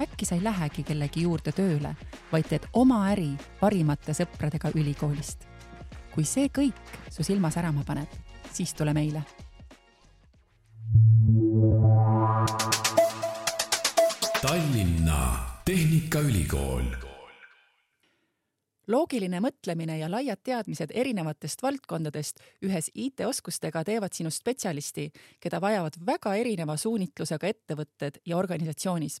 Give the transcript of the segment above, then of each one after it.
äkki sa ei lähegi kellegi juurde tööle, vaid teed oma äri parimate sõpradega ülikoolist. kui see kõik su silma särama paneb, siis tule meile. Tallinna Tehnikaülikool loogiline mõtlemine ja laiad teadmised erinevatest valdkondadest ühes IT-oskustega teevad sinust spetsialisti, keda vajavad väga erineva suunitlusega ettevõtted ja organisatsioonis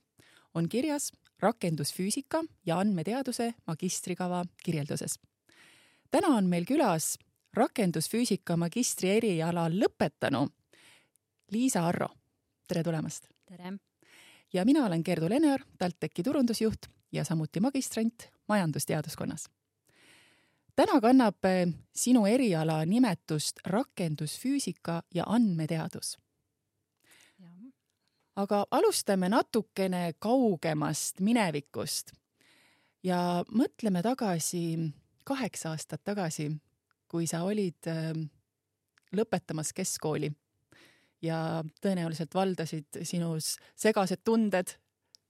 on kirjas rakendusfüüsika ja andmeteaduse magistrikava kirjelduses. täna on meil külas rakendusfüüsika magistri eriala lõpetanu Liisa Arro. tere tulemast! tere! ja mina olen Gerdu Lenear, TalTechi turundusjuht ja samuti magistrant majandusteaduskonnas. täna kannab sinu eriala nimetust rakendusfüüsika ja andmeteadus aga alustame natukene kaugemast minevikust ja mõtleme tagasi kaheksa aastat tagasi, kui sa olid äh, lõpetamas keskkooli ja tõenäoliselt valdasid sinus segased tunded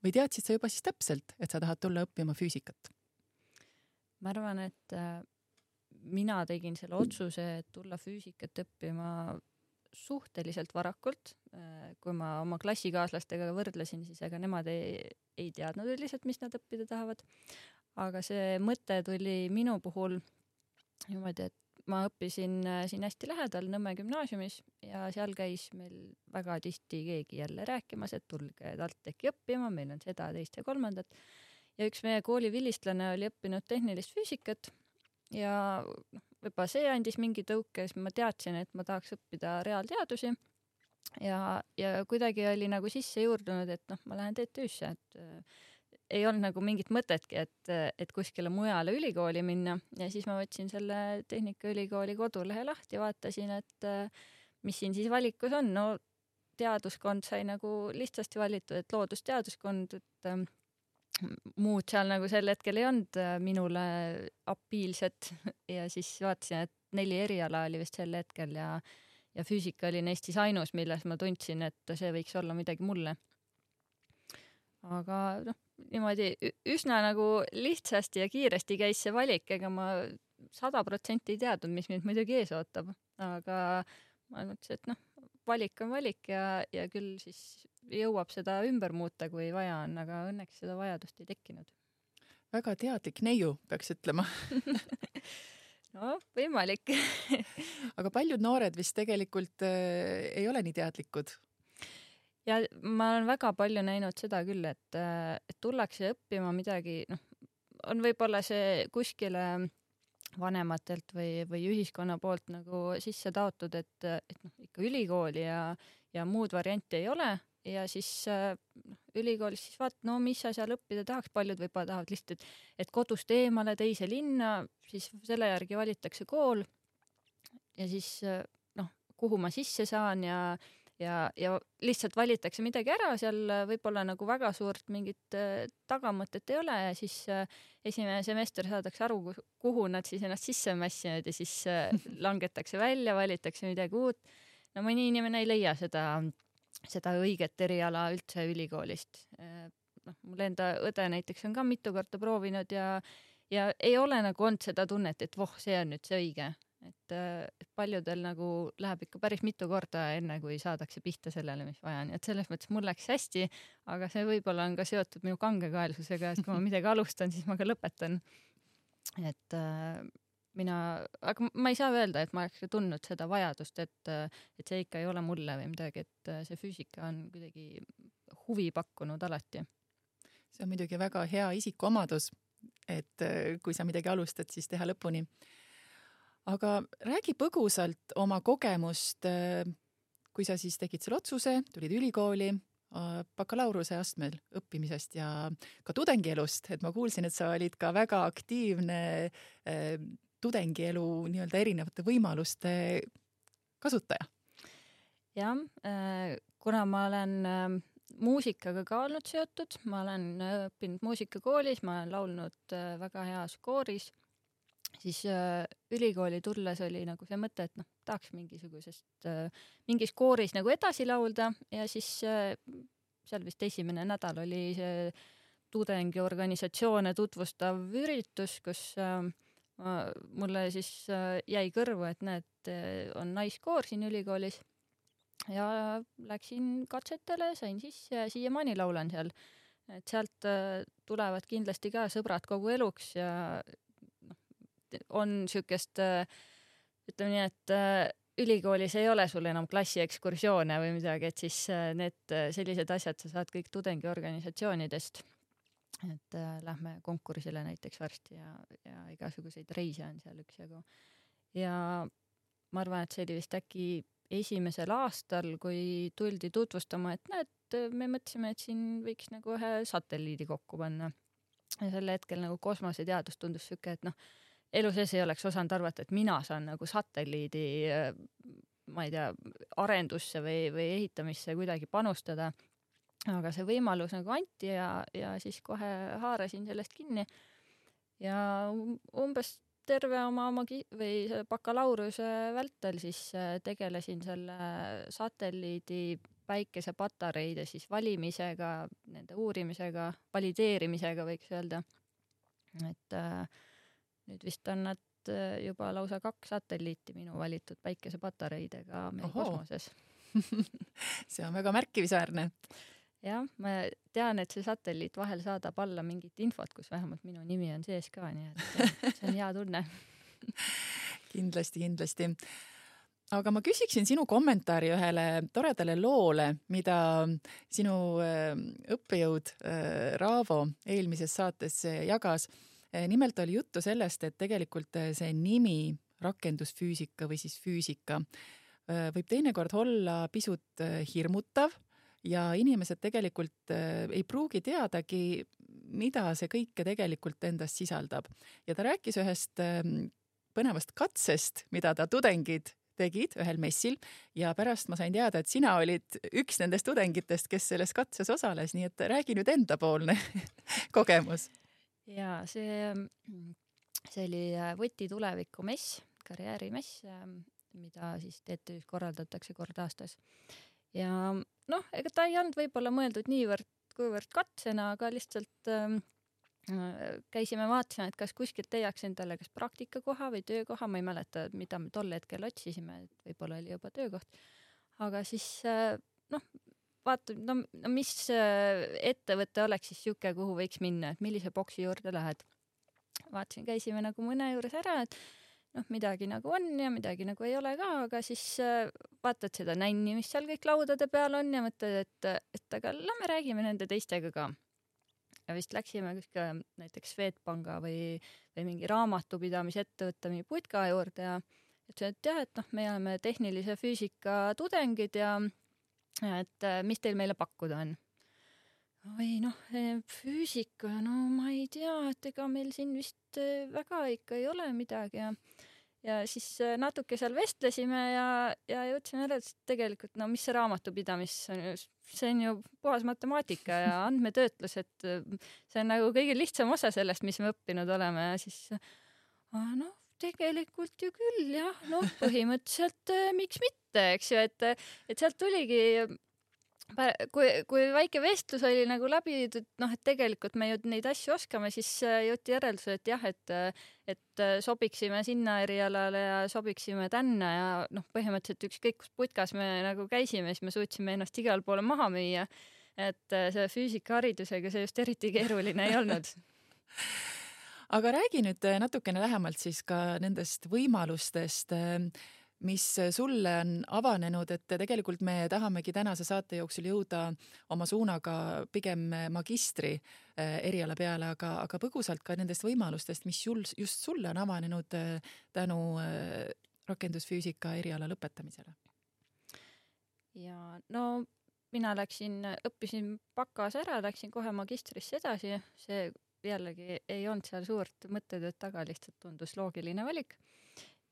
või teadsid sa juba siis täpselt, et sa tahad tulla õppima füüsikat? ma arvan, et äh, mina tegin selle otsuse, et tulla füüsikat õppima suhteliselt varakult. Äh, kui ma oma klassikaaslastega võrdlesin, siis ega nemad ei, ei teadnud üldiselt, mis nad õppida tahavad. aga see mõte tuli minu puhul niimoodi, et ma õppisin äh, siin hästi lähedal Nõmme gümnaasiumis ja seal käis meil väga tihti keegi jälle rääkimas, et tulge TalTechi õppima, meil on seda, teist ja kolmandat. ja üks meie kooli vilistlane oli õppinud tehnilist füüsikat ja noh, võib-olla see andis mingi tõuke, siis ma teadsin, et ma tahaks õppida reaalteadusi. Ja, ja kuidagi oli nagu sisse juurdunud, et noh, ma lähen TTÜ-sse, et äh, ei olnud nagu mingit mõtetki, et, et kuskile mujale ülikooli minna. Ja siis ma võtsin selle Tehnikaülikooli kodulehe lahti, vaatasin, et äh, mis siin siis valikus on, no teaduskond sai nagu lihtsasti valitud, et loodusteaduskond, et äh, muud seal nagu sel hetkel ei olnud äh, minule apiilset. Ja siis vaatasin, et neli eriala oli vist sel hetkel ja ja füüsika oli Eestis ainus, milles ma tundsin, et see võiks olla midagi mulle. aga noh, niimoodi üsna nagu lihtsasti ja kiiresti käis see valik, ega ma sada protsenti ei teadnud, mis mind muidugi ees ootab, aga ma mõtlesin, et noh, valik on valik ja, ja küll siis jõuab seda ümber muuta, kui vaja on, aga õnneks seda vajadust ei tekkinud. väga teadlik neiu, peaks ütlema no võimalik aga paljud noored vist tegelikult äh, ei ole nii teadlikud. ja ma olen väga palju näinud seda küll, et, äh, et tullakse õppima midagi, noh, on võib-olla see kuskile vanematelt või, või ühiskonna poolt nagu sisse taotud, et, et noh, ikka ülikooli ja, ja muud varianti ei ole ja siis äh, ülikoolis siis vaat, no mis sa seal õppida tahaks, paljud võib-olla tahavad lihtsalt, et, et kodust eemale teise linna, siis selle järgi valitakse kool. ja siis äh, noh, kuhu ma sisse saan ja, ja, ja lihtsalt valitakse midagi ära, seal võib-olla nagu väga suurt mingit äh, tagamõtet ei ole. Ja siis äh, esimene semester saadakse aru, kuhu nad siis ennast sisse mässinud ja siis äh, langetakse välja, valitakse midagi uut. no mõni inimene ei leia seda seda õiget eriala üldse ülikoolist. noh, mul enda õde näiteks on ka mitu korda proovinud ja, ja ei ole nagu olnud seda tunnet, et voh, see on nüüd see õige. et, et paljudel nagu läheb ikka päris mitu korda, enne kui saadakse pihta sellele, mis vaja on, et selles mõttes mul läks hästi, aga see võib-olla on ka seotud minu kangekaelsusega, et kui ma midagi alustan, siis ma ka lõpetan. et äh, mina, aga ma ei saa öelda, et ma oleks tundnud seda vajadust, et, et see ikka ei ole mulle või midagi, et see füüsika on kuidagi huvi pakkunud alati. see on muidugi väga hea isikuomadus, et kui sa midagi alustad, siis teha lõpuni. aga räägi põgusalt oma kogemust, kui sa siis tegid selle otsuse, tulid ülikooli, äh, bakalaureuse astmel õppimisest ja ka tudengielust, et ma kuulsin, et sa olid ka väga aktiivne äh, tudengielu nii-öelda erinevate võimaluste kasutaja. jah, kuna ma olen muusikaga ka olnud seotud, ma olen õppinud muusikakoolis, ma olen laulnud väga heas kooris siis äh, ülikooli tulles oli nagu see mõte, et noh, tahaks mingisugusest äh,, mingis kooris nagu edasi laulda ja siis äh, seal vist esimene nädal oli see tudengiorganisatsioone tutvustav üritus, kus äh, mulle siis äh, jäi kõrvu, et näed, äh, on naiskoor siin ülikoolis ja läksin katsetele, sain sisse ja siiamaani laulan seal. et sealt äh, tulevad kindlasti ka sõbrad kogu eluks ja on niisugust, äh, ütleme nii, et ülikoolis ei ole sul enam klassiekskursioone või midagi, et siis need sellised asjad sa saad kõik tudengiorganisatsioonidest. Et äh, lähme konkursile näiteks varsti ja, ja igasuguseid reise on seal üksjagu. ja ma arvan, et see oli vist äkki esimesel aastal, kui tuldi tutvustama, et näed, me mõtlesime, et siin võiks nagu ühe satelliidi kokku panna. ja sel hetkel nagu kosmoseteadus tundus siuke, et noh elu sees ei oleks osanud arvata, et mina saan nagu satelliidi, ma ei tea, arendusse või, või ehitamisse kuidagi panustada. Aga see võimalus nagu anti ja, ja siis kohe haarasin sellest kinni. ja umbes terve oma magi- või bakalaureuse vältel siis äh, tegelesin selle satelliidi päikesepatareide siis valimisega, nende uurimisega, valideerimisega võiks öelda. et äh, nüüd vist on nad äh, juba lausa kaks satelliiti minu valitud päikesepatareidega meil Oho. kosmoses see on väga märkimisväärne. Jah, ma tean, et see satelliit vahel saadab alla mingit infot, kus vähemalt minu nimi on sees ka, nii et äh, see on hea tunne. Kindlasti, kindlasti. Aga ma küsiksin sinu kommentaari ühele toredale loole, mida sinu äh, õppejõud Raavo eelmises saates jagas. Nimelt oli juttu sellest, et tegelikult see nimi rakendusfüüsika või siis füüsika võib teinekord olla pisut hirmutav ja inimesed tegelikult ei pruugi teadagi, mida see kõike tegelikult endast sisaldab. ja ta rääkis ühest põnevast katsest, mida ta tudengid tegid ühel messil ja pärast ma sain teada, et sina olid üks nendest tudengitest, kes selles katses osales, nii et räägi nüüd endapoolne kogemus ja see, see oli äh, Võti tuleviku mess, karjäärimess, ähm, mida siis TTÜ-s korraldatakse kord aastas. Ja noh, ega ta ei olnud võib-olla mõeldud niivõrd-kuivõrd katsena, aga lihtsalt ähm, äh, käisime, vaatasime, et kas kuskilt leiaks endale kas praktikakoha või töökoha, ma ei mäleta, mida me tol hetkel otsisime, et võib-olla oli juba töökoht. aga siis äh, noh, vaata, no, no mis äh, ettevõte oleks siis sihuke, kuhu võiks minna, et millise boksi juurde lähed. vaatasin, käisime nagu mõne juures ära, et noh, midagi nagu on ja midagi nagu ei ole ka, aga siis äh, vaatad seda nänni, mis seal kõik laudade peal on ja mõtled, et, et aga lähme räägime nende teistega ka. ja vist läksime kuskile näiteks Swedbanka või, või mingi raamatupidamisettevõtte mingi putka juurde ja ütlesin, et jah, et noh, me oleme tehnilise füüsika tudengid ja et äh, mis teil meile pakkuda on? oi noh, eh, füüsika, no ma ei tea, et ega meil siin vist äh, väga ikka ei ole midagi ja ja siis äh, natuke seal vestlesime ja, ja jõudsime järeldusele, et tegelikult no mis see raamatupidamis on ju, see on ju puhas matemaatika ja andmetöötlus, et see on nagu kõige lihtsam osa sellest, mis me õppinud oleme ja siis noh, tegelikult ju küll jah, noh, põhimõtteliselt äh, miks mitte, eks ju, et, et sealt tuligi kui, kui väike vestlus oli nagu läbi viidud, noh, et tegelikult me ju neid asju oskame, siis äh, jõuti järeldusele, et jah, et, et äh, sobiksime sinna erialale ja sobiksime tänna ja noh, põhimõtteliselt ükskõik kus putkas me nagu käisime, siis me suutsime ennast igale poole maha müüa. et selle füüsikaharidusega see just eriti keeruline ei olnud aga räägi nüüd äh, natukene lähemalt siis ka nendest võimalustest, mis sulle on avanenud, et tegelikult me tahamegi tänase saate jooksul jõuda oma suunaga pigem magistri äh, eriala peale, aga, aga põgusalt ka nendest võimalustest, mis sul, just sulle on avanenud äh, tänu rakendusfüüsika eriala lõpetamisele. ja no mina läksin, õppisin bakas ära, läksin kohe magistrisse edasi, see jällegi ei olnud seal suurt mõttetööd taga, lihtsalt tundus loogiline valik.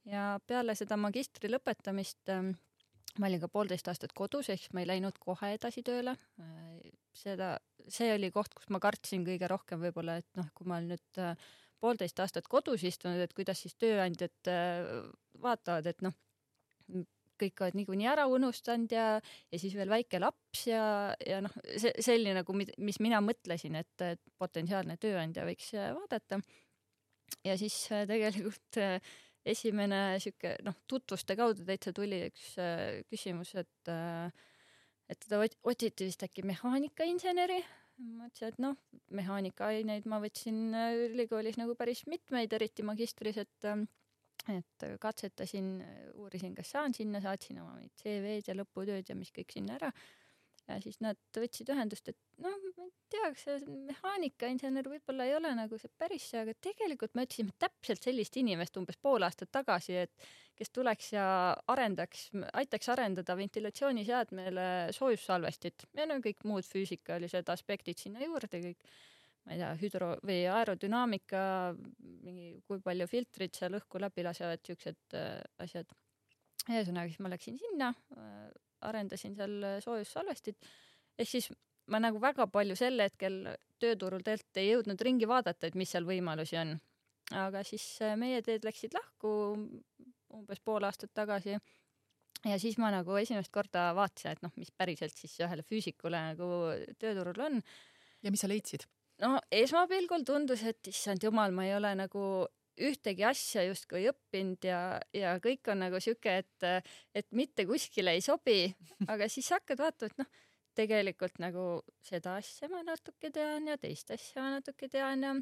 Ja peale seda magistri lõpetamist äh, ma olin ka poolteist aastat kodus, ehk ma ei läinud kohe edasi tööle. seda, see oli koht, kus ma kartsin kõige rohkem võib-olla, et noh, kui ma olen nüüd äh, poolteist aastat kodus istunud, et kuidas siis tööandjad äh, vaatavad, et noh, kõik oled niikuinii ära unustanud ja, ja siis veel väike laps ja, ja noh, see selline nagu, mis mina mõtlesin, et, et potentsiaalne tööandja võiks äh, vaadata. ja siis tegelikult esimene sihuke noh, tutvuste kaudu täitsa tuli üks äh, küsimus, et äh, et teda otsiti vist äkki mehaanikainseneri. ma ütlesin, et noh, mehaanikaaineid ma võtsin äh, ülikoolis nagu päris mitmeid, eriti magistris, et äh, et katsetasin, uurisin, kas saan sinna, saatsin oma CV-d ja lõputööd ja mis kõik sinna ära ja siis nad võtsid ühendust, et noh, ma ei tea, kas see mehaanikainsener võib-olla ei ole nagu see päris see, aga tegelikult me otsisime täpselt sellist inimest umbes pool aastat tagasi, et kes tuleks ja arendaks, aitaks arendada ventilatsiooniseadmele soojussalvestit ja no kõik muud füüsikalised aspektid sinna juurde, kõik ma ei tea, hüdro- või aerodünaamika, mingi kui palju filtrid seal õhku läbi lasevad, siuksed äh, asjad. Ühesõnaga, siis ma läksin sinna äh,, arendasin seal soojussalvestit, ehk siis ma nagu väga palju sel hetkel tööturul tegelikult ei jõudnud ringi vaadata, et mis seal võimalusi on. aga siis äh, meie teed läksid lahku umbes pool aastat tagasi ja siis ma nagu esimest korda vaatasin, et noh, mis päriselt siis ühele füüsikule nagu tööturul on. ja mis sa leidsid? no esmapilgul tundus, et issand jumal, ma ei ole nagu ühtegi asja justkui õppinud ja, ja kõik on nagu sihuke, et, et mitte kuskile ei sobi, aga siis hakkad vaatama, et noh, tegelikult nagu seda asja ma natuke tean ja teist asja ma natuke tean ja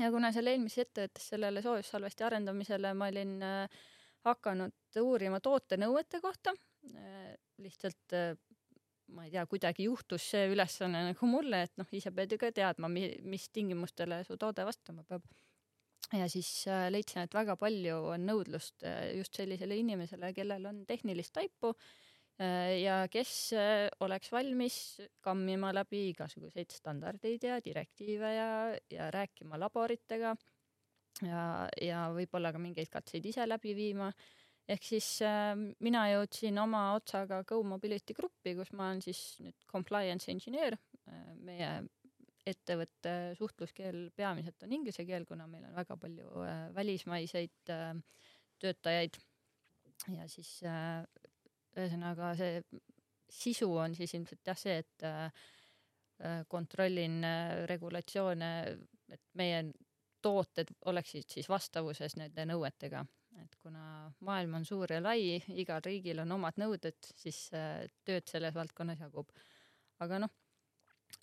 ja kuna seal eelmises ettevõttes sellele soojussalvesti arendamisele ma olin äh, hakanud uurima tootenõuete kohta äh,, lihtsalt äh, ma ei tea, kuidagi juhtus see ülesanne nagu mulle, et noh, ise pead ju ka teadma, mis tingimustele su toode vastama peab ja siis äh, leidsin, et väga palju on nõudlust äh, just sellisele inimesele, kellel on tehnilist taipu äh, ja kes oleks valmis kammima läbi igasuguseid standardeid ja direktiive ja, ja rääkima laboritega ja, ja võib-olla ka mingeid katseid ise läbi viima. ehk siis äh, mina jõudsin oma otsaga Go Mobility Gruppi, kus ma olen siis nüüd compliance engineer meie ettevõtte suhtluskeel peamiselt on inglise keel, kuna meil on väga palju äh, välismaiseid äh, töötajaid. ja siis äh, ühesõnaga see sisu on siis ilmselt jah see, et kontrollin regulatsioone, et meie tooted oleksid siis vastavuses nende nõuetega, et kuna maailm on suur ja lai, igal riigil on omad nõuded, siis tööd selles valdkonnas jagub. aga noh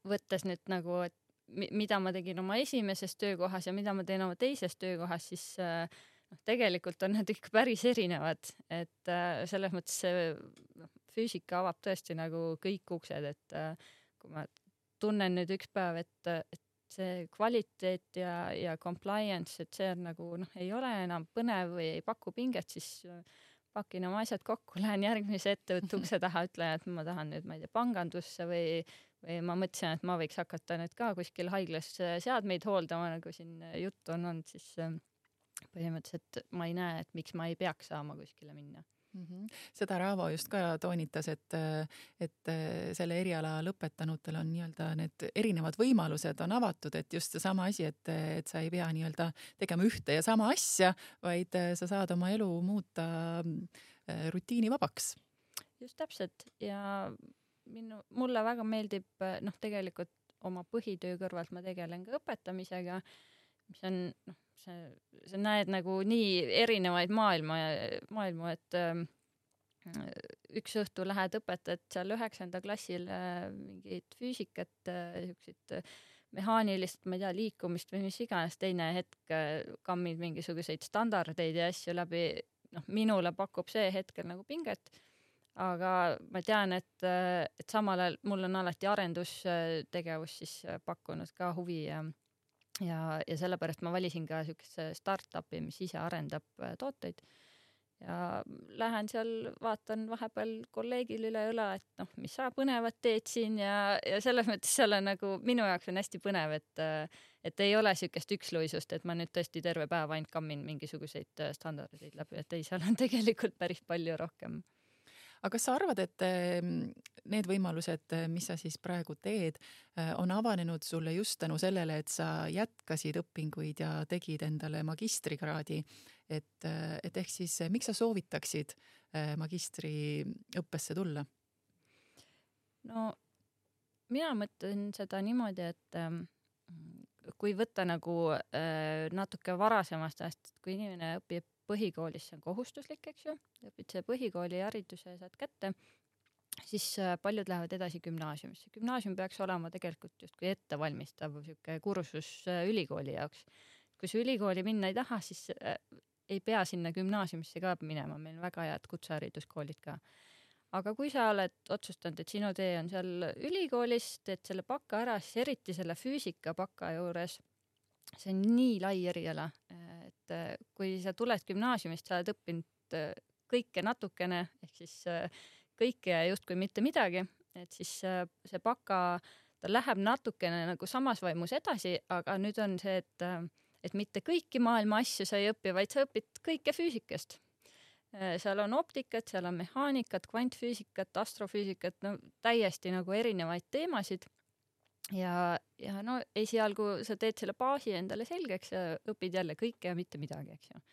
võttes nüüd nagu, et mida ma tegin oma esimeses töökohas ja mida ma teen oma teises töökohas, siis äh, noh, tegelikult on need ikka päris erinevad, et äh, selles mõttes see noh, füüsika avab tõesti nagu kõik uksed, et äh, kui ma tunnen nüüd üks päev, et, et see kvaliteet ja, ja compliance, et see on nagu noh, ei ole enam põnev või ei paku pinget, siis pakin oma asjad kokku, lähen järgmise ettevõtte ukse taha, ütlen, et ma tahan nüüd, ma ei tea, pangandusse või või ma mõtlesin, et ma võiks hakata nüüd ka kuskil haiglas seadmeid hooldama, nagu siin juttu on olnud, siis ähm, põhimõtteliselt ma ei näe, et miks ma ei peaks saama kuskile minna mm. -hmm. seda Raavo just ka toonitas, et, et selle eriala lõpetanutel on nii-öelda need erinevad võimalused on avatud, et just seesama asi, et, et sa ei pea nii-öelda tegema ühte ja sama asja, vaid sa saad oma elu muuta äh, rutiinivabaks. just täpselt ja minu, mulle väga meeldib noh, tegelikult oma põhitöö kõrvalt ma tegelen ka õpetamisega, mis on noh, see, sa näed nagu nii erinevaid maailma, maailmu, et äh, üks õhtu lähed õpetad seal üheksanda klassile mingit füüsikat äh,, siukseid äh, mehaanilist, ma ei tea, liikumist või mis iganes, teine hetk äh, kammid mingisuguseid standardeid ja asju läbi, noh, minule pakub see hetkel nagu pinget aga ma tean, et, et samal ajal mul on alati arendustegevus siis pakkunud ka huvi ja ja, ja sellepärast ma valisin ka siukese startup'i, mis ise arendab tooteid. ja lähen seal, vaatan vahepeal kolleegil üle õla, et noh, mis sa põnevat teed siin ja, ja selles mõttes seal on nagu minu jaoks on hästi põnev, et et ei ole niisugust üksluisust, et ma nüüd tõesti terve päev ainult kammin mingisuguseid standardeid läbi, et ei, seal on tegelikult päris palju rohkem aga kas sa arvad, et ehm, need võimalused, mis sa siis praegu teed, eh, on avanenud sulle just tänu sellele, et sa jätkasid õpinguid ja tegid endale magistrikraadi, et, eh, et ehk siis miks sa soovitaksid eh, magistriõppesse tulla? no mina mõtlen seda niimoodi, et ehm, kui võtta nagu natuke varasemast ajast, kui inimene õpib põhikoolis see on kohustuslik, eks ju, õpid selle põhikoolihariduse saad kätte, siis äh, paljud lähevad edasi gümnaasiumisse. gümnaasium peaks olema tegelikult justkui ettevalmistav sihuke kursus äh, ülikooli jaoks. kui sa ülikooli minna ei taha, siis äh, ei pea sinna gümnaasiumisse ka minema, meil on väga head kutsehariduskoolid ka. Aga kui sa oled otsustanud, et sinu tee on seal ülikoolis, teed selle baka ära, siis eriti selle füüsika baka juures, see on nii lai eriala et äh, kui sa tuled gümnaasiumist, sa oled õppinud äh, kõike natukene ehk siis äh, kõike ja justkui mitte midagi, et siis see baka, ta läheb natukene nagu samas vaimus edasi, aga nüüd on see, et, et mitte kõiki maailma asju sa ei õpi, vaid sa õpid kõike füüsikast. Seal on optikat, seal on mehaanikat, kvantfüüsikat, astrofüüsikat, no täiesti nagu erinevaid teemasid ja, ja no esialgu sa teed selle baasi endale selgeks ja õpid jälle kõike ja mitte midagi, eks ju.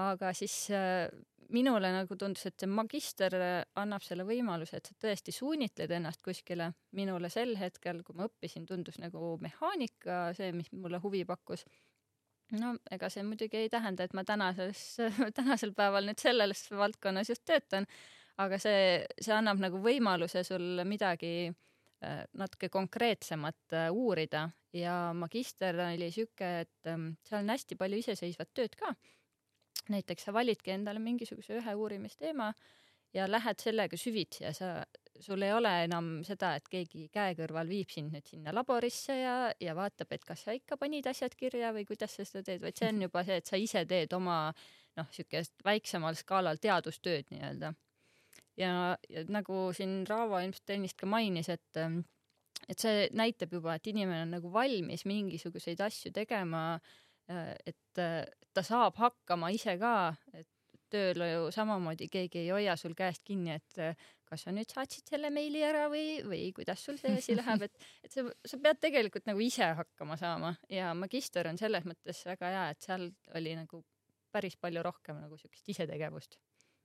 aga siis äh, minule nagu tundus, et see magister annab selle võimaluse, et sa tõesti suunitled ennast kuskile. minule sel hetkel, kui ma õppisin, tundus nagu mehaanika see, mis mulle huvi pakkus. No ega see muidugi ei tähenda, et ma tänases, tänasel päeval nüüd selles valdkonnas just töötan, aga see, see annab nagu võimaluse sul midagi Äh, natuke konkreetsemat äh, uurida ja magister oli sihuke, et ähm, seal on hästi palju iseseisvat tööd ka. näiteks sa validki endale mingisuguse ühe uurimisteema ja lähed sellega süvitsi ja sa, sul ei ole enam seda, et keegi käe kõrval viib sind nüüd sinna laborisse ja, ja vaatab, et kas sa ikka panid asjad kirja või kuidas sa seda teed, vaid see on juba see, et sa ise teed oma noh, niisugust väiksemal skaalal teadustööd nii-öelda. Ja, ja nagu siin Raavo ilmselt ennist ka mainis, et et see näitab juba, et inimene on nagu valmis mingisuguseid asju tegema, et ta saab hakkama ise ka, et tööl ju samamoodi keegi ei hoia sul käest kinni, et äh, kas sa nüüd saatsid selle meili ära või, või kuidas sul see asi läheb, et, et sa, sa pead tegelikult nagu ise hakkama saama ja magister on selles mõttes väga hea, et seal oli nagu päris palju rohkem nagu siukest isetegevust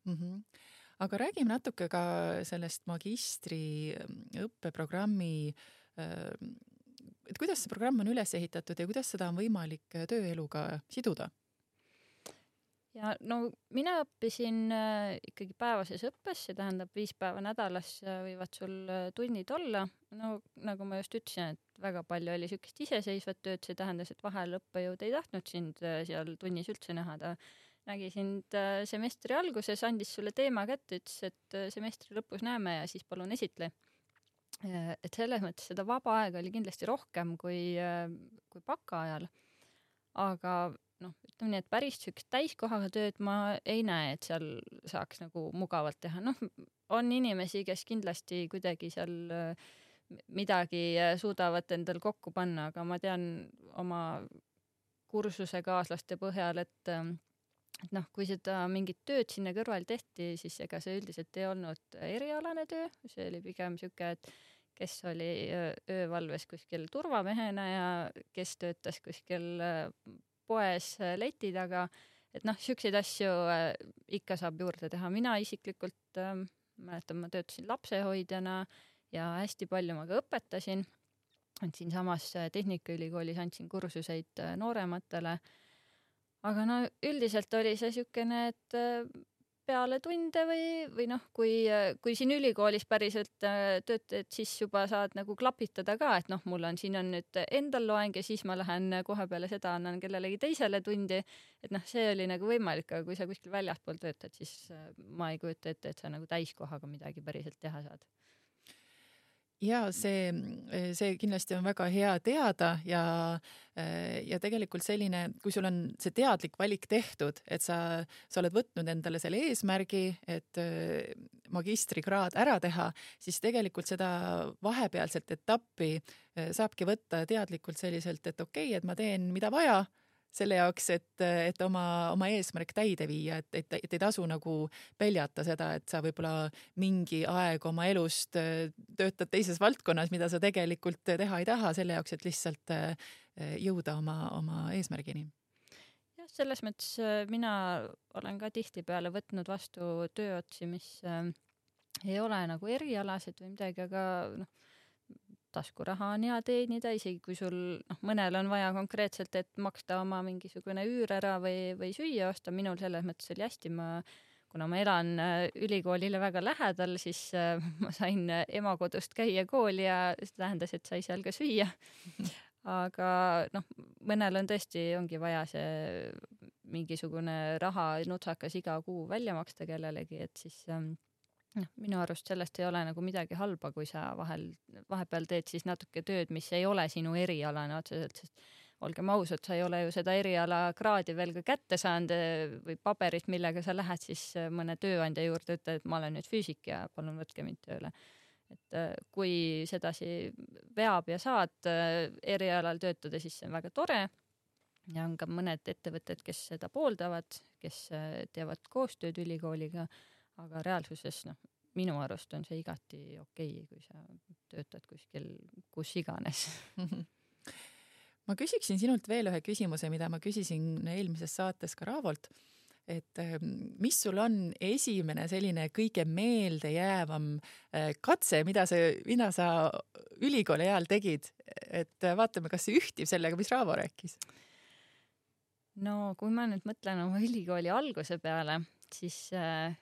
mm. -hmm aga räägime natuke ka sellest magistri ähm, õppeprogrammi, ähm, et kuidas see programm on üles ehitatud ja kuidas seda on võimalik äh, tööeluga siduda? Ja no mina õppisin äh, ikkagi päevases õppes, see tähendab viis päeva nädalas äh, võivad sul tunnid olla. no nagu ma just ütlesin, et väga palju oli siukest iseseisvat tööd, see tähendas, et vahel õppejõud ei tahtnud sind seal tunnis üldse näha, ta nägi sind äh, semestri alguses, andis sulle teema kätte, ütles, et äh, semestri lõpus näeme ja siis palun esitle. Äh, et selles mõttes seda vaba aega oli kindlasti rohkem kui, kui baka ajal. aga noh, ütleme nii, et päris siukest täiskohaga tööd ma ei näe, et seal saaks nagu mugavalt teha, noh, on inimesi, kes kindlasti kuidagi seal midagi suudavad endal kokku panna, aga ma tean oma kursusekaaslaste põhjal, et et noh, kui seda mingit tööd sinna kõrval tehti, siis ega see üldiselt ei olnud erialane töö, see oli pigem sihuke, et kes oli öövalves kuskil turvamehena ja kes töötas kuskil poes leti taga. et noh, siukseid asju ikka saab juurde teha. mina isiklikult äh, mäletan, ma töötasin lapsehoidjana ja hästi palju ma ka õpetasin. et siinsamas Tehnikaülikoolis andsin kursuseid noorematele aga no üldiselt oli see siukene, et äh, peale tunde või, või noh, kui, kui siin ülikoolis päriselt äh, töötad, siis juba saad nagu klapitada ka, et noh, mul on, siin on nüüd endal loeng ja siis ma lähen kohe peale seda annan kellelegi teisele tundi. et noh, see oli nagu võimalik, aga kui sa kuskil väljaspool töötad, siis äh, ma ei kujuta ette, et sa nagu täiskohaga midagi päriselt teha saad ja see, see kindlasti on väga hea teada ja, ja tegelikult selline, kui sul on see teadlik valik tehtud, et sa, sa oled võtnud endale selle eesmärgi, et magistrikraad ära teha, siis tegelikult seda vahepealset etappi saabki võtta teadlikult selliselt, et okei okay,, et ma teen, mida vaja selle jaoks, et, et oma, oma eesmärk täide viia, et, et, et ei tasu nagu peljata seda, et sa võib-olla mingi aeg oma elust äh, töötad teises valdkonnas, mida sa tegelikult teha ei taha, selle jaoks, et lihtsalt äh, jõuda oma, oma eesmärgini. Jah, selles mõttes äh, mina olen ka tihtipeale võtnud vastu tööotsi, mis ei ole nagu erialased või midagi, aga noh, taskuraha on hea teenida, isegi kui sul noh, mõnel on vaja konkreetselt, et maksta oma mingisugune üür ära või, või süüa osta, minul selles mõttes oli hästi, ma kuna ma elan äh, ülikoolile väga lähedal, siis äh, ma sain äh, ema kodust käia kooli ja see tähendas, et sai seal ka süüa. aga noh, mõnel on tõesti, ongi vaja see mingisugune raha nutsakas iga kuu välja maksta kellelegi, et siis ähm, noh, minu arust sellest ei ole nagu midagi halba, kui sa vahel, vahepeal teed siis natuke tööd, mis ei ole sinu erialane otseselt, sest olgem ausad, sa ei ole ju seda erialakraadi veel ka kätte saanud eh, või paberit, millega sa lähed siis eh, mõne tööandja juurde, ütled, et ma olen nüüd füüsik ja palun võtke mind tööle. et eh, kui sedasi veab ja saad erialal töötada, siis see on väga tore. Ja on ka mõned ettevõtted, kes seda pooldavad, kes teevad koostööd ülikooliga aga reaalsuses noh, minu arust on see igati okei okay,, kui sa töötad kuskil kus iganes ma küsiksin sinult veel ühe küsimuse, mida ma küsisin eelmises saates ka Raavolt. et ähm, mis sul on esimene selline kõige meeldejäävam äh, katse, mida sa, mida sa ülikooli ajal tegid, et vaatame, kas see ühtib sellega, mis Raavo rääkis? no kui ma nüüd mõtlen oma ülikooli alguse peale, siis äh,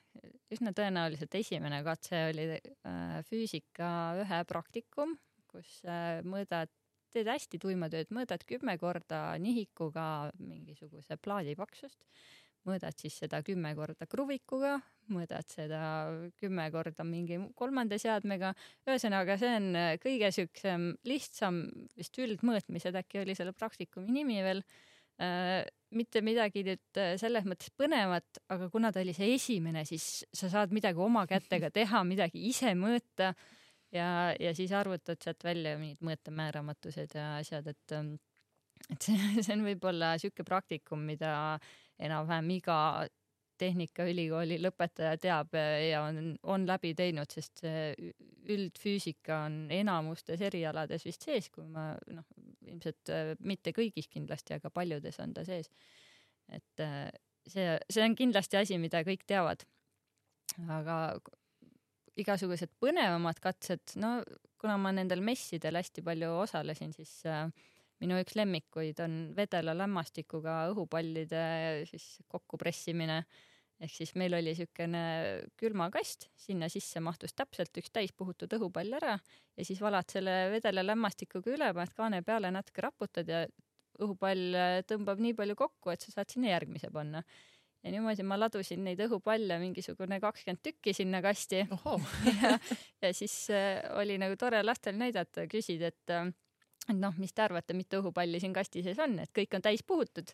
üsna tõenäoliselt esimene katse oli äh, füüsika ühe praktikum, kus äh, mõõdad, teed hästi tuima tööd, mõõdad kümme korda nihikuga mingisuguse plaadi paksust, mõõdad siis seda kümme korda kruvikuga, mõõdad seda kümme korda mingi kolmanda seadmega. ühesõnaga, see on kõige siuksem lihtsam vist üldmõõtmised äkki oli selle praktikumi nimi veel Äh, mitte midagi nüüd äh, selles mõttes põnevat, aga kuna ta oli see esimene, siis sa saad midagi oma kätega teha, midagi ise mõõta ja, ja siis arvutad sealt välja mingid mõõtemääramatused ja asjad, et ähm, et see, see on võib-olla sihuke praktikum, mida enam-vähem iga Tehnikaülikooli lõpetaja teab ja on, on läbi teinud, sest see üldfüüsika on enamustes erialades vist sees, kui ma noh, ilmselt äh, mitte kõigis kindlasti, aga paljudes on ta sees. et äh, see, see on kindlasti asi, mida kõik teavad. aga igasugused põnevamad katsed, no kuna ma nendel messidel hästi palju osalesin, siis äh, minu üks lemmikuid on vedela lämmastikuga õhupallide siis kokkupressimine. ehk siis meil oli siukene külmakast, sinna sisse mahtus täpselt üks täispuhutud õhupall ära ja siis valad selle vedela lämmastikuga üle, paned kaane peale, natuke raputad ja õhupall tõmbab nii palju kokku, et sa saad sinna järgmise panna ja niimoodi ma ladusin neid õhupalle mingisugune kakskümmend tükki sinna kasti. ja, ja siis äh, oli nagu tore lastel näidata, küsida, et äh, et noh, mis te arvate, mitu õhupalli siin kasti sees on, et kõik on täis puhutud.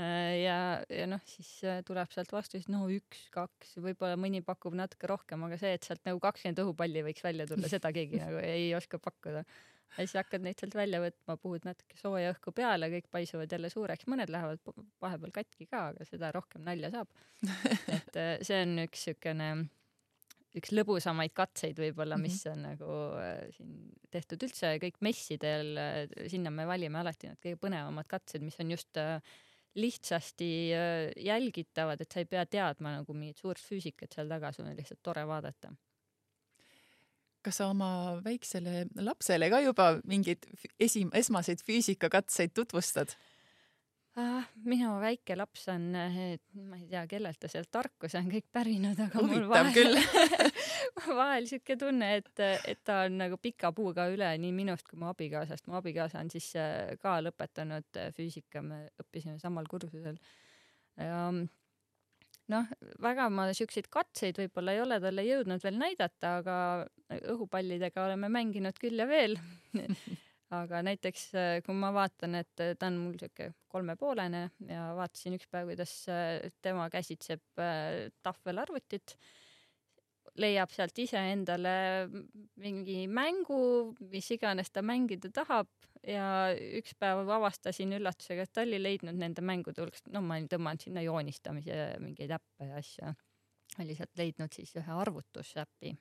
Äh, ja, ja noh, siis äh, tuleb sealt vastus, no üks, kaks, võib-olla mõni pakub natuke rohkem, aga see, et sealt nagu kakskümmend õhupalli võiks välja tulla, seda keegi nagu ei oska pakkuda. ja siis hakkad neid sealt välja võtma, puhud natuke sooja õhku peale, kõik paisuvad jälle suureks, mõned lähevad vahepeal katki ka, aga seda rohkem nalja saab. et äh, see on üks siukene üks lõbusamaid katseid võib-olla, mis mhm. on nagu äh, siin tehtud üldse kõik messidel äh,, sinna me valime alati need kõige põnevamad katsed, mis on just äh, lihtsasti jälgitavad, et sa ei pea teadma nagu mingit suurt füüsikat seal taga, sul on lihtsalt tore vaadata. kas sa oma väiksele lapsele ka juba mingeid esim-, esmaseid füüsikakatseid tutvustad? Ah,? minu väike laps on, ma ei tea, kellelt ta sealt tarkuse on kõik pärinud, aga Huvitav mul vahel, vahel siuke tunne, et, et ta on nagu pika puuga üle nii minust kui mu abikaasast. mu abikaasa on siis äh, ka lõpetanud äh, füüsika, me õppisime samal kursusel. noh, väga ma siukseid katseid võib-olla ei ole talle jõudnud veel näidata, aga õhupallidega oleme mänginud küll ja veel aga näiteks kui ma vaatan, et ta on mul siuke kolmepoolene ja vaatasin üks päev, kuidas tema käsitseb tahvelarvutit leiab sealt ise endale mingi mängu, mis iganes ta mängida tahab ja üks päev avastasin üllatusega, et ta oli leidnud nende mängude hulgast, no ma olin tõmmanud sinna joonistamise mingeid äppe ja asju, oli sealt leidnud siis ühe arvutusäpi.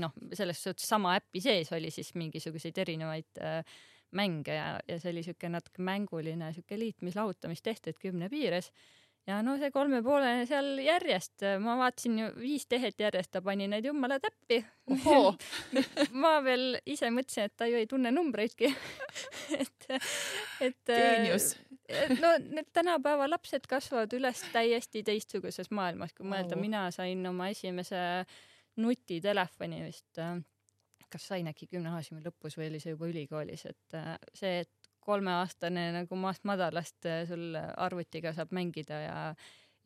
Noh, selles suhtes sama äpi sees oli siis mingisuguseid erinevaid äh, mänge ja, ja see oli siuke natuke mänguline siuke liitmis-lahutamisteht, et kümne piires ja no see kolmepoolene seal järjest, ma vaatasin ju viis tehet järjest, ta pani need jumala täppi. ma veel ise mõtlesin, et ta ju ei tunne numbreidki et, et. geenius. no need tänapäeva lapsed kasvavad üles täiesti teistsuguses maailmas, kui mõelda mina sain oma esimese nutitelefoni vist kas sain äkki gümnaasiumi lõpus või oli see juba ülikoolis, et see, et kolmeaastane nagu maast madalast äh, sul arvutiga saab mängida ja,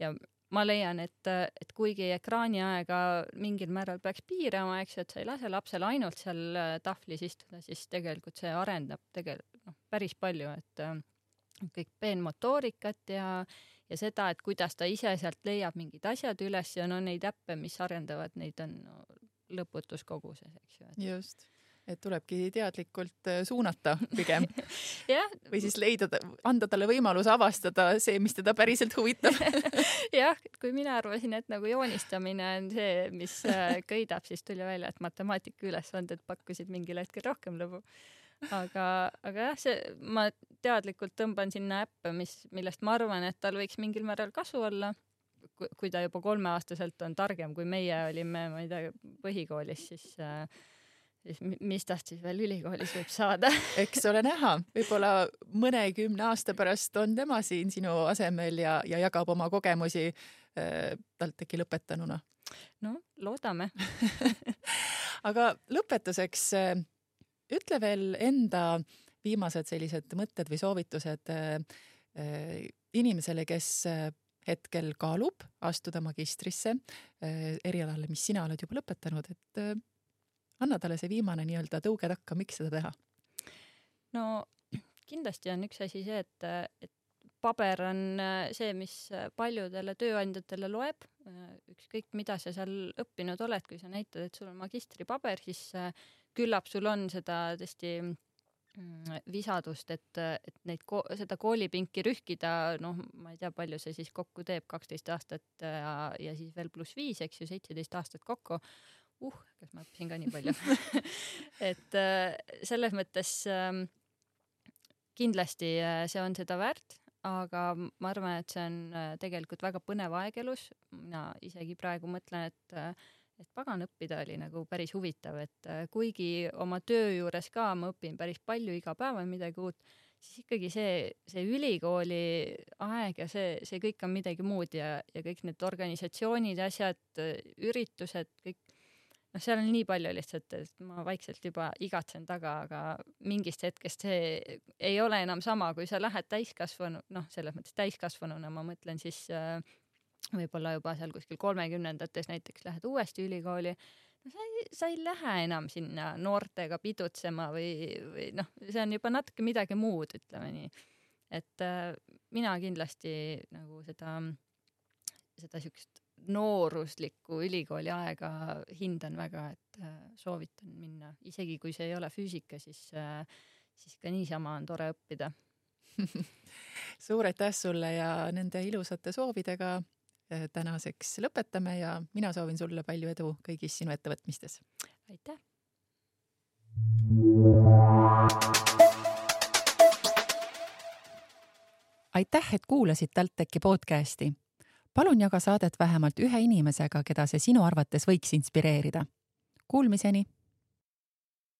ja ma leian, et, et kuigi ekraaniaega mingil määral peaks piirama, eks ju, et sa ei lase lapsel ainult seal äh, tahvlis istuda, siis tegelikult see arendab tegelikult noh, päris palju, et äh, kõik peenmotoorikat ja, ja seda, et kuidas ta ise sealt leiab mingid asjad üles ja no neid äppe, mis arendavad, neid on no, lõputus koguses, eks ju just. Et tulebki teadlikult äh, suunata pigem. Või siis leida, anda talle võimalus avastada see, mis teda päriselt huvitab. Jah, kui mina arvasin, et nagu joonistamine on see, mis äh, köidab, siis tuli välja, et matemaatika ülesanded pakkusid mingil hetkel rohkem lõbu. Aga, aga jah, see, ma teadlikult tõmban sinna äppe, mis, millest ma arvan, et tal võiks mingil määral kasu olla. Kui ta juba kolmeaastaselt on targem, kui meie olime, ma ei tea, põhikoolis, siis äh, siis mis tast siis veel ülikoolis võib saada? Eks ole näha, võib-olla mõnekümne aasta pärast on tema siin sinu asemel ja, ja jagab oma kogemusi äh, TalTechi lõpetanuna. no loodame. Aga lõpetuseks äh, ütle veel enda viimased sellised mõtted või soovitused äh, äh, inimesele, kes äh, hetkel kaalub astuda magistrisse erialale, mis sina oled juba lõpetanud, et anna talle see viimane nii-öelda tõuge takka, miks seda teha? no kindlasti on üks asi see, et, et paber on see, mis paljudele tööandjatele loeb, ükskõik mida sa seal õppinud oled, kui sa näitad, et sul on magistripaber, siis küllap sul on seda tõesti mm, visadust, et, et neid seda koolipinki rühkida, noh, ma ei tea, palju see siis kokku teeb, kaksteist aastat ja, ja siis veel pluss viis, eks ju, seitseteist aastat kokku uh, kas ma õppisin ka nii palju et äh, selles mõttes ähm, kindlasti äh, see on seda väärt, aga ma arvan, et see on äh, tegelikult väga põnev aeg elus. mina isegi praegu mõtlen, et et pagan, õppida oli nagu päris huvitav, et kuigi oma töö juures ka ma õpin päris palju, iga päev on midagi uut, siis ikkagi see, see ülikooli aeg ja see, see kõik on midagi muud ja, ja kõik need organisatsioonid, asjad, üritused, kõik noh, seal on nii palju lihtsalt, et ma vaikselt juba igatsen taga, aga mingist hetkest see ei ole enam sama, kui sa lähed täiskasvanu, noh, selles mõttes täiskasvanuna ma mõtlen siis äh, võib-olla juba seal kuskil kolmekümnendates näiteks lähed uuesti ülikooli, no sa ei, sa ei lähe enam sinna noortega pidutsema või, või noh, see on juba natuke midagi muud, ütleme nii. et äh, mina kindlasti nagu seda, seda siukest nooruslikku ülikooli aega hindan väga, et äh, soovitan minna, isegi kui see ei ole füüsika, siis, äh, siis ka niisama on tore õppida. Suur aitäh sulle ja nende ilusate soovidega tänaseks lõpetame ja mina soovin sulle palju edu kõigis sinu ettevõtmistes. aitäh. aitäh, et kuulasid TalTechi podcasti palun jaga saadet vähemalt ühe inimesega, keda see sinu arvates võiks inspireerida. Kuulmiseni